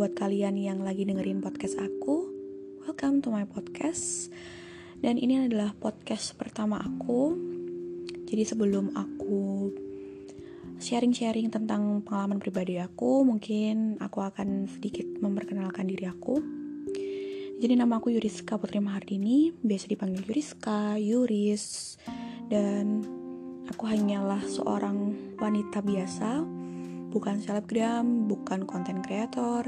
buat kalian yang lagi dengerin podcast aku. Welcome to my podcast. Dan ini adalah podcast pertama aku. Jadi sebelum aku sharing-sharing tentang pengalaman pribadi aku, mungkin aku akan sedikit memperkenalkan diri aku. Jadi nama aku Yuriska Putri Mahardini, biasa dipanggil Yuriska, Yuris, dan aku hanyalah seorang wanita biasa bukan selebgram, bukan konten kreator.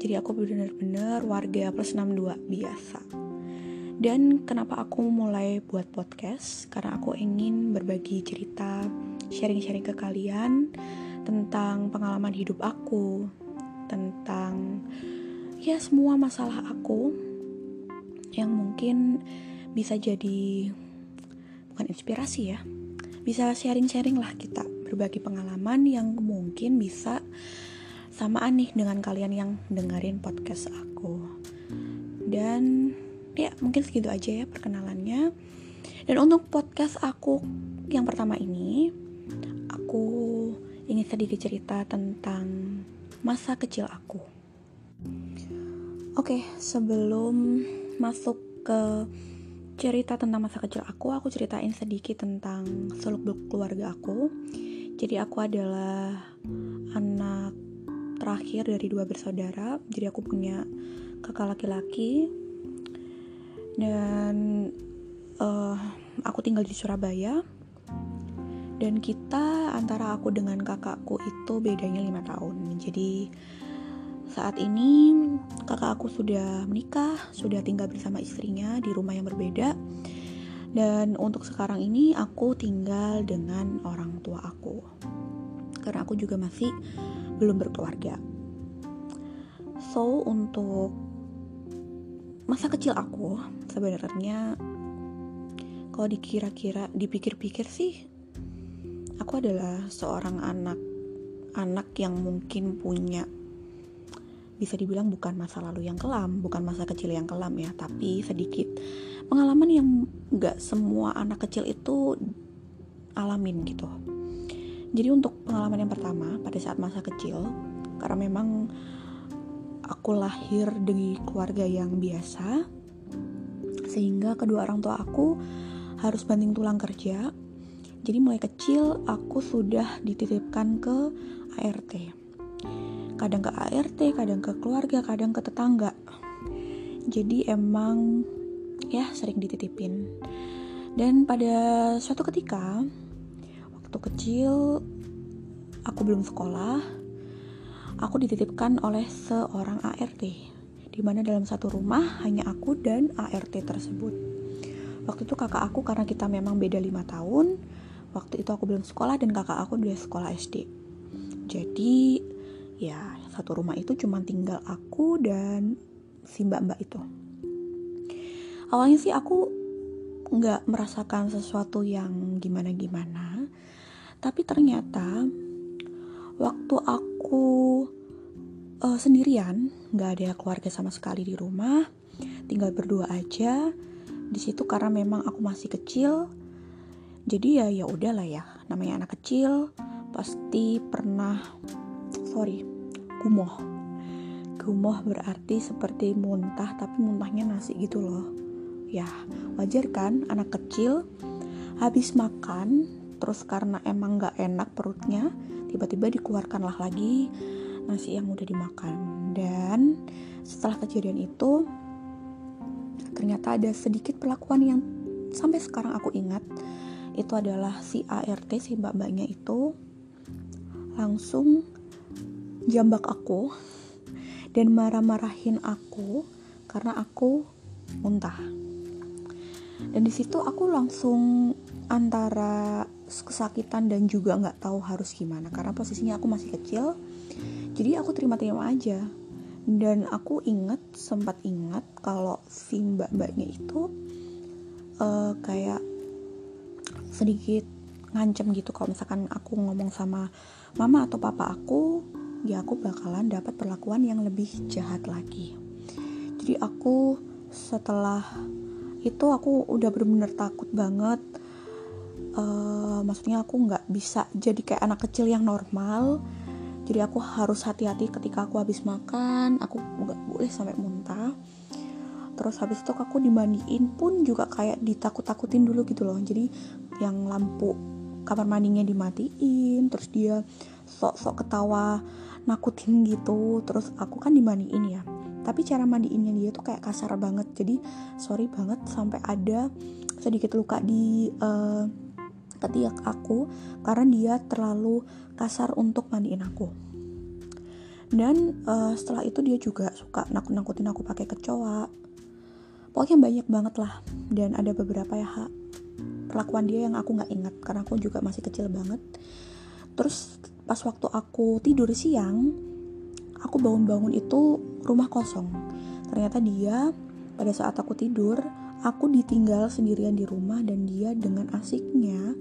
Jadi aku benar-benar warga plus 62 biasa. Dan kenapa aku mulai buat podcast? Karena aku ingin berbagi cerita, sharing-sharing ke kalian tentang pengalaman hidup aku, tentang ya semua masalah aku yang mungkin bisa jadi bukan inspirasi ya, bisa sharing-sharing lah kita berbagi pengalaman yang mungkin bisa sama aneh dengan kalian yang dengerin podcast aku. Dan ya mungkin segitu aja ya perkenalannya. Dan untuk podcast aku yang pertama ini, aku ingin sedikit cerita tentang masa kecil aku. Oke, sebelum masuk ke cerita tentang masa kecil aku, aku ceritain sedikit tentang seluk-beluk keluarga aku. Jadi aku adalah anak terakhir dari dua bersaudara. Jadi aku punya kakak laki-laki dan uh, aku tinggal di Surabaya. Dan kita antara aku dengan kakakku itu bedanya lima tahun. Jadi saat ini kakak aku sudah menikah, sudah tinggal bersama istrinya di rumah yang berbeda dan untuk sekarang ini aku tinggal dengan orang tua aku. Karena aku juga masih belum berkeluarga. So, untuk masa kecil aku sebenarnya kalau dikira-kira dipikir-pikir sih aku adalah seorang anak anak yang mungkin punya bisa dibilang bukan masa lalu yang kelam, bukan masa kecil yang kelam ya, tapi sedikit pengalaman yang gak semua anak kecil itu alamin gitu. Jadi untuk pengalaman yang pertama pada saat masa kecil, karena memang aku lahir di keluarga yang biasa, sehingga kedua orang tua aku harus banting tulang kerja. Jadi mulai kecil aku sudah dititipkan ke ART kadang ke ART, kadang ke keluarga, kadang ke tetangga. Jadi emang ya sering dititipin. Dan pada suatu ketika waktu kecil aku belum sekolah, aku dititipkan oleh seorang ART di mana dalam satu rumah hanya aku dan ART tersebut. Waktu itu kakak aku karena kita memang beda lima tahun, waktu itu aku belum sekolah dan kakak aku udah sekolah SD. Jadi ya satu rumah itu cuma tinggal aku dan si mbak-mbak itu awalnya sih aku nggak merasakan sesuatu yang gimana-gimana. Tapi ternyata waktu aku uh, sendirian nggak ada keluarga sama sekali di rumah tinggal berdua aja di situ karena memang aku masih kecil jadi ya ya udahlah ya namanya anak kecil pasti pernah sorry gumoh gumoh berarti seperti muntah tapi muntahnya nasi gitu loh ya wajar kan anak kecil? Habis makan terus karena emang gak enak perutnya tiba-tiba dikeluarkanlah lagi nasi yang udah dimakan. Dan setelah kejadian itu ternyata ada sedikit perlakuan yang sampai sekarang aku ingat. Itu adalah si ART si mbak-mbaknya itu langsung jambak aku dan marah-marahin aku karena aku muntah. Dan di situ aku langsung antara kesakitan dan juga nggak tahu harus gimana karena posisinya aku masih kecil. Jadi aku terima-terima aja. Dan aku inget sempat ingat kalau si mbak-mbaknya itu uh, kayak sedikit ngancem gitu kalau misalkan aku ngomong sama mama atau papa aku ya aku bakalan dapat perlakuan yang lebih jahat lagi jadi aku setelah itu aku udah bener-bener takut banget. Uh, maksudnya aku nggak bisa jadi kayak anak kecil yang normal. Jadi aku harus hati-hati ketika aku habis makan aku nggak boleh sampai muntah. Terus habis itu aku dimandiin pun juga kayak ditakut-takutin dulu gitu loh. Jadi yang lampu kamar mandinya dimatiin terus dia sok-sok ketawa nakutin gitu. Terus aku kan dimandiin ya tapi cara mandiinnya dia tuh kayak kasar banget. Jadi sorry banget sampai ada sedikit luka di uh, ketiak aku karena dia terlalu kasar untuk mandiin aku. Dan uh, setelah itu dia juga suka nakut-nakutin aku pakai kecoa. Pokoknya banyak banget lah. Dan ada beberapa ya perlakuan dia yang aku nggak ingat karena aku juga masih kecil banget. Terus pas waktu aku tidur siang aku bangun-bangun itu rumah kosong. Ternyata dia pada saat aku tidur aku ditinggal sendirian di rumah dan dia dengan asiknya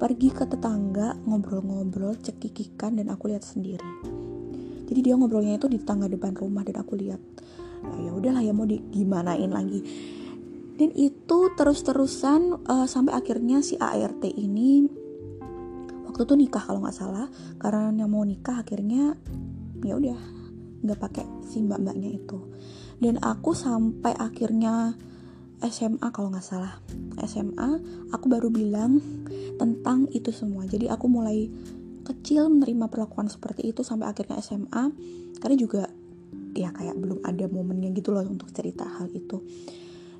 pergi ke tetangga ngobrol-ngobrol cekikikan dan aku lihat sendiri. Jadi dia ngobrolnya itu di tetangga depan rumah dan aku lihat. Ya udahlah ya mau di gimanain lagi. Dan itu terus-terusan uh, sampai akhirnya si ART ini waktu itu nikah kalau nggak salah. Karena yang mau nikah akhirnya ya udah nggak pakai si mbak mbaknya itu. Dan aku sampai akhirnya SMA kalau nggak salah. SMA aku baru bilang tentang itu semua. Jadi aku mulai kecil menerima perlakuan seperti itu sampai akhirnya SMA karena juga ya kayak belum ada momennya gitu loh untuk cerita hal itu.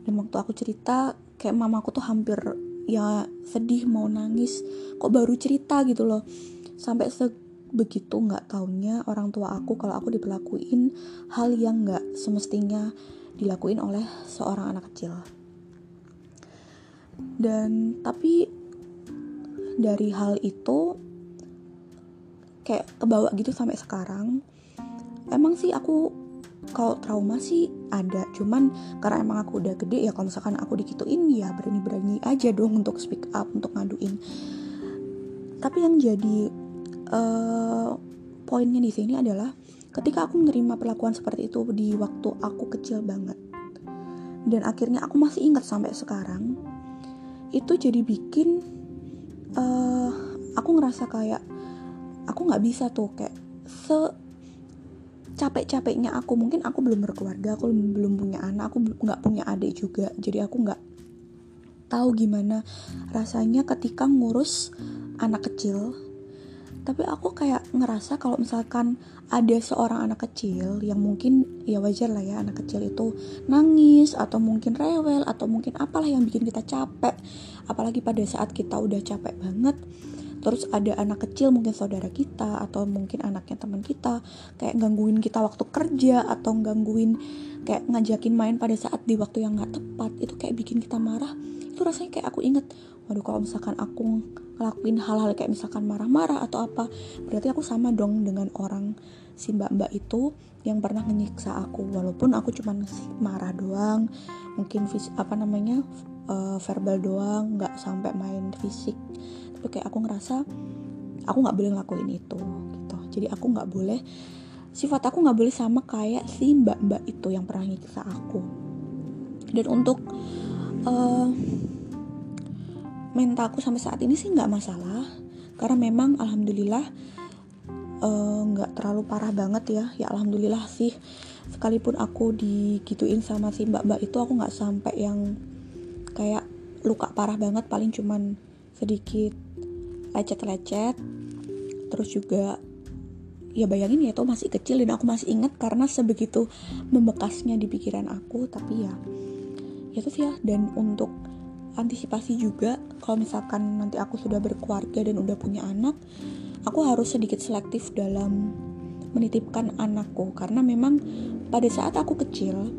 Dan waktu aku cerita kayak mamaku tuh hampir ya sedih mau nangis kok baru cerita gitu loh. Sampai begitu nggak taunya orang tua aku kalau aku diperlakuin hal yang nggak semestinya dilakuin oleh seorang anak kecil. Dan tapi dari hal itu kayak kebawa gitu sampai sekarang. Emang sih aku kalau trauma sih ada cuman karena emang aku udah gede ya kalau misalkan aku dikituin ya berani-berani aja dong untuk speak up untuk ngaduin. Tapi yang jadi uh, poinnya di sini adalah ketika aku menerima perlakuan seperti itu di waktu aku kecil banget dan akhirnya aku masih ingat sampai sekarang itu jadi bikin uh, aku ngerasa kayak aku nggak bisa tuh kayak se capek-capeknya aku. Mungkin aku belum berkeluarga aku belum punya anak aku nggak punya adik juga jadi aku nggak tahu gimana rasanya ketika ngurus anak kecil tapi aku kayak ngerasa kalau misalkan ada seorang anak kecil yang mungkin ya wajar lah ya anak kecil itu nangis atau mungkin rewel atau mungkin apalah yang bikin kita capek. Apalagi pada saat kita udah capek banget terus ada anak kecil mungkin saudara kita atau mungkin anaknya teman kita kayak gangguin kita waktu kerja atau gangguin kayak ngajakin main pada saat di waktu yang nggak tepat itu kayak bikin kita marah. Itu rasanya kayak aku inget waduh kalau misalkan aku ngelakuin hal-hal kayak misalkan marah-marah atau apa berarti aku sama dong dengan orang si mbak-mbak itu yang pernah menyiksa aku. Walaupun aku cuma marah doang mungkin vis apa namanya uh, verbal doang nggak sampai main fisik. Tapi kayak aku ngerasa aku nggak boleh ngelakuin itu gitu. Jadi aku nggak boleh sifat aku nggak boleh sama kayak si mbak mbak itu yang pernah nyiksa aku. Dan untuk uh, mentalku sampai saat ini sih nggak masalah. Karena memang alhamdulillah eh, nggak uh, terlalu parah banget ya. Ya alhamdulillah sih sekalipun aku digituin sama si mbak mbak itu aku nggak sampai yang kayak luka parah banget. Paling cuman sedikit lecet-lecet. Terus juga ya bayangin ya itu masih kecil dan aku masih ingat karena sebegitu membekasnya di pikiran aku. Tapi ya ya terus ya. Dan untuk antisipasi juga kalau misalkan nanti aku sudah berkeluarga dan udah punya anak aku harus sedikit selektif dalam menitipkan anakku. Karena memang pada saat aku kecil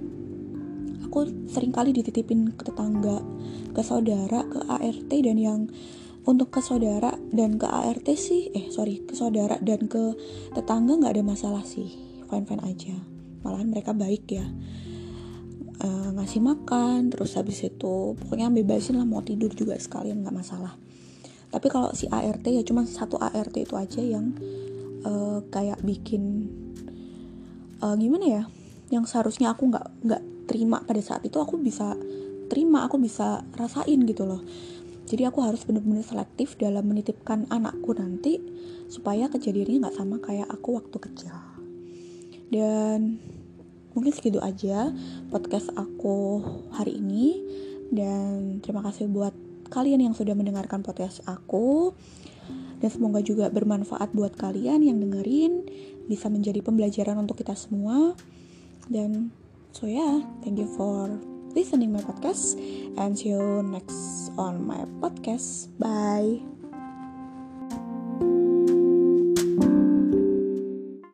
aku sering kali dititipin ke tetangga ke saudara ke ART dan yang untuk ke saudara dan ke ART sih eh sorry ke saudara dan ke tetangga nggak ada masalah sih. Fine fine aja. Malahan mereka baik ya uh, ngasih makan terus habis itu pokoknya bebasin lah mau tidur juga sekalian nggak masalah. Tapi kalau si ART ya cuma satu ART itu aja yang uh, kayak bikin uh, gimana ya yang seharusnya aku nggak nggak terima pada saat itu aku bisa terima aku bisa rasain gitu loh. Jadi aku harus benar-benar selektif dalam menitipkan anakku nanti supaya kejadiannya nggak sama kayak aku waktu kecil. Dan mungkin segitu aja podcast aku hari ini. Dan terima kasih buat kalian yang sudah mendengarkan podcast aku. Dan semoga juga bermanfaat buat kalian yang dengerin bisa menjadi pembelajaran untuk kita semua. Dan so yeah thank you for listening my podcast and see you next on my podcast. Bye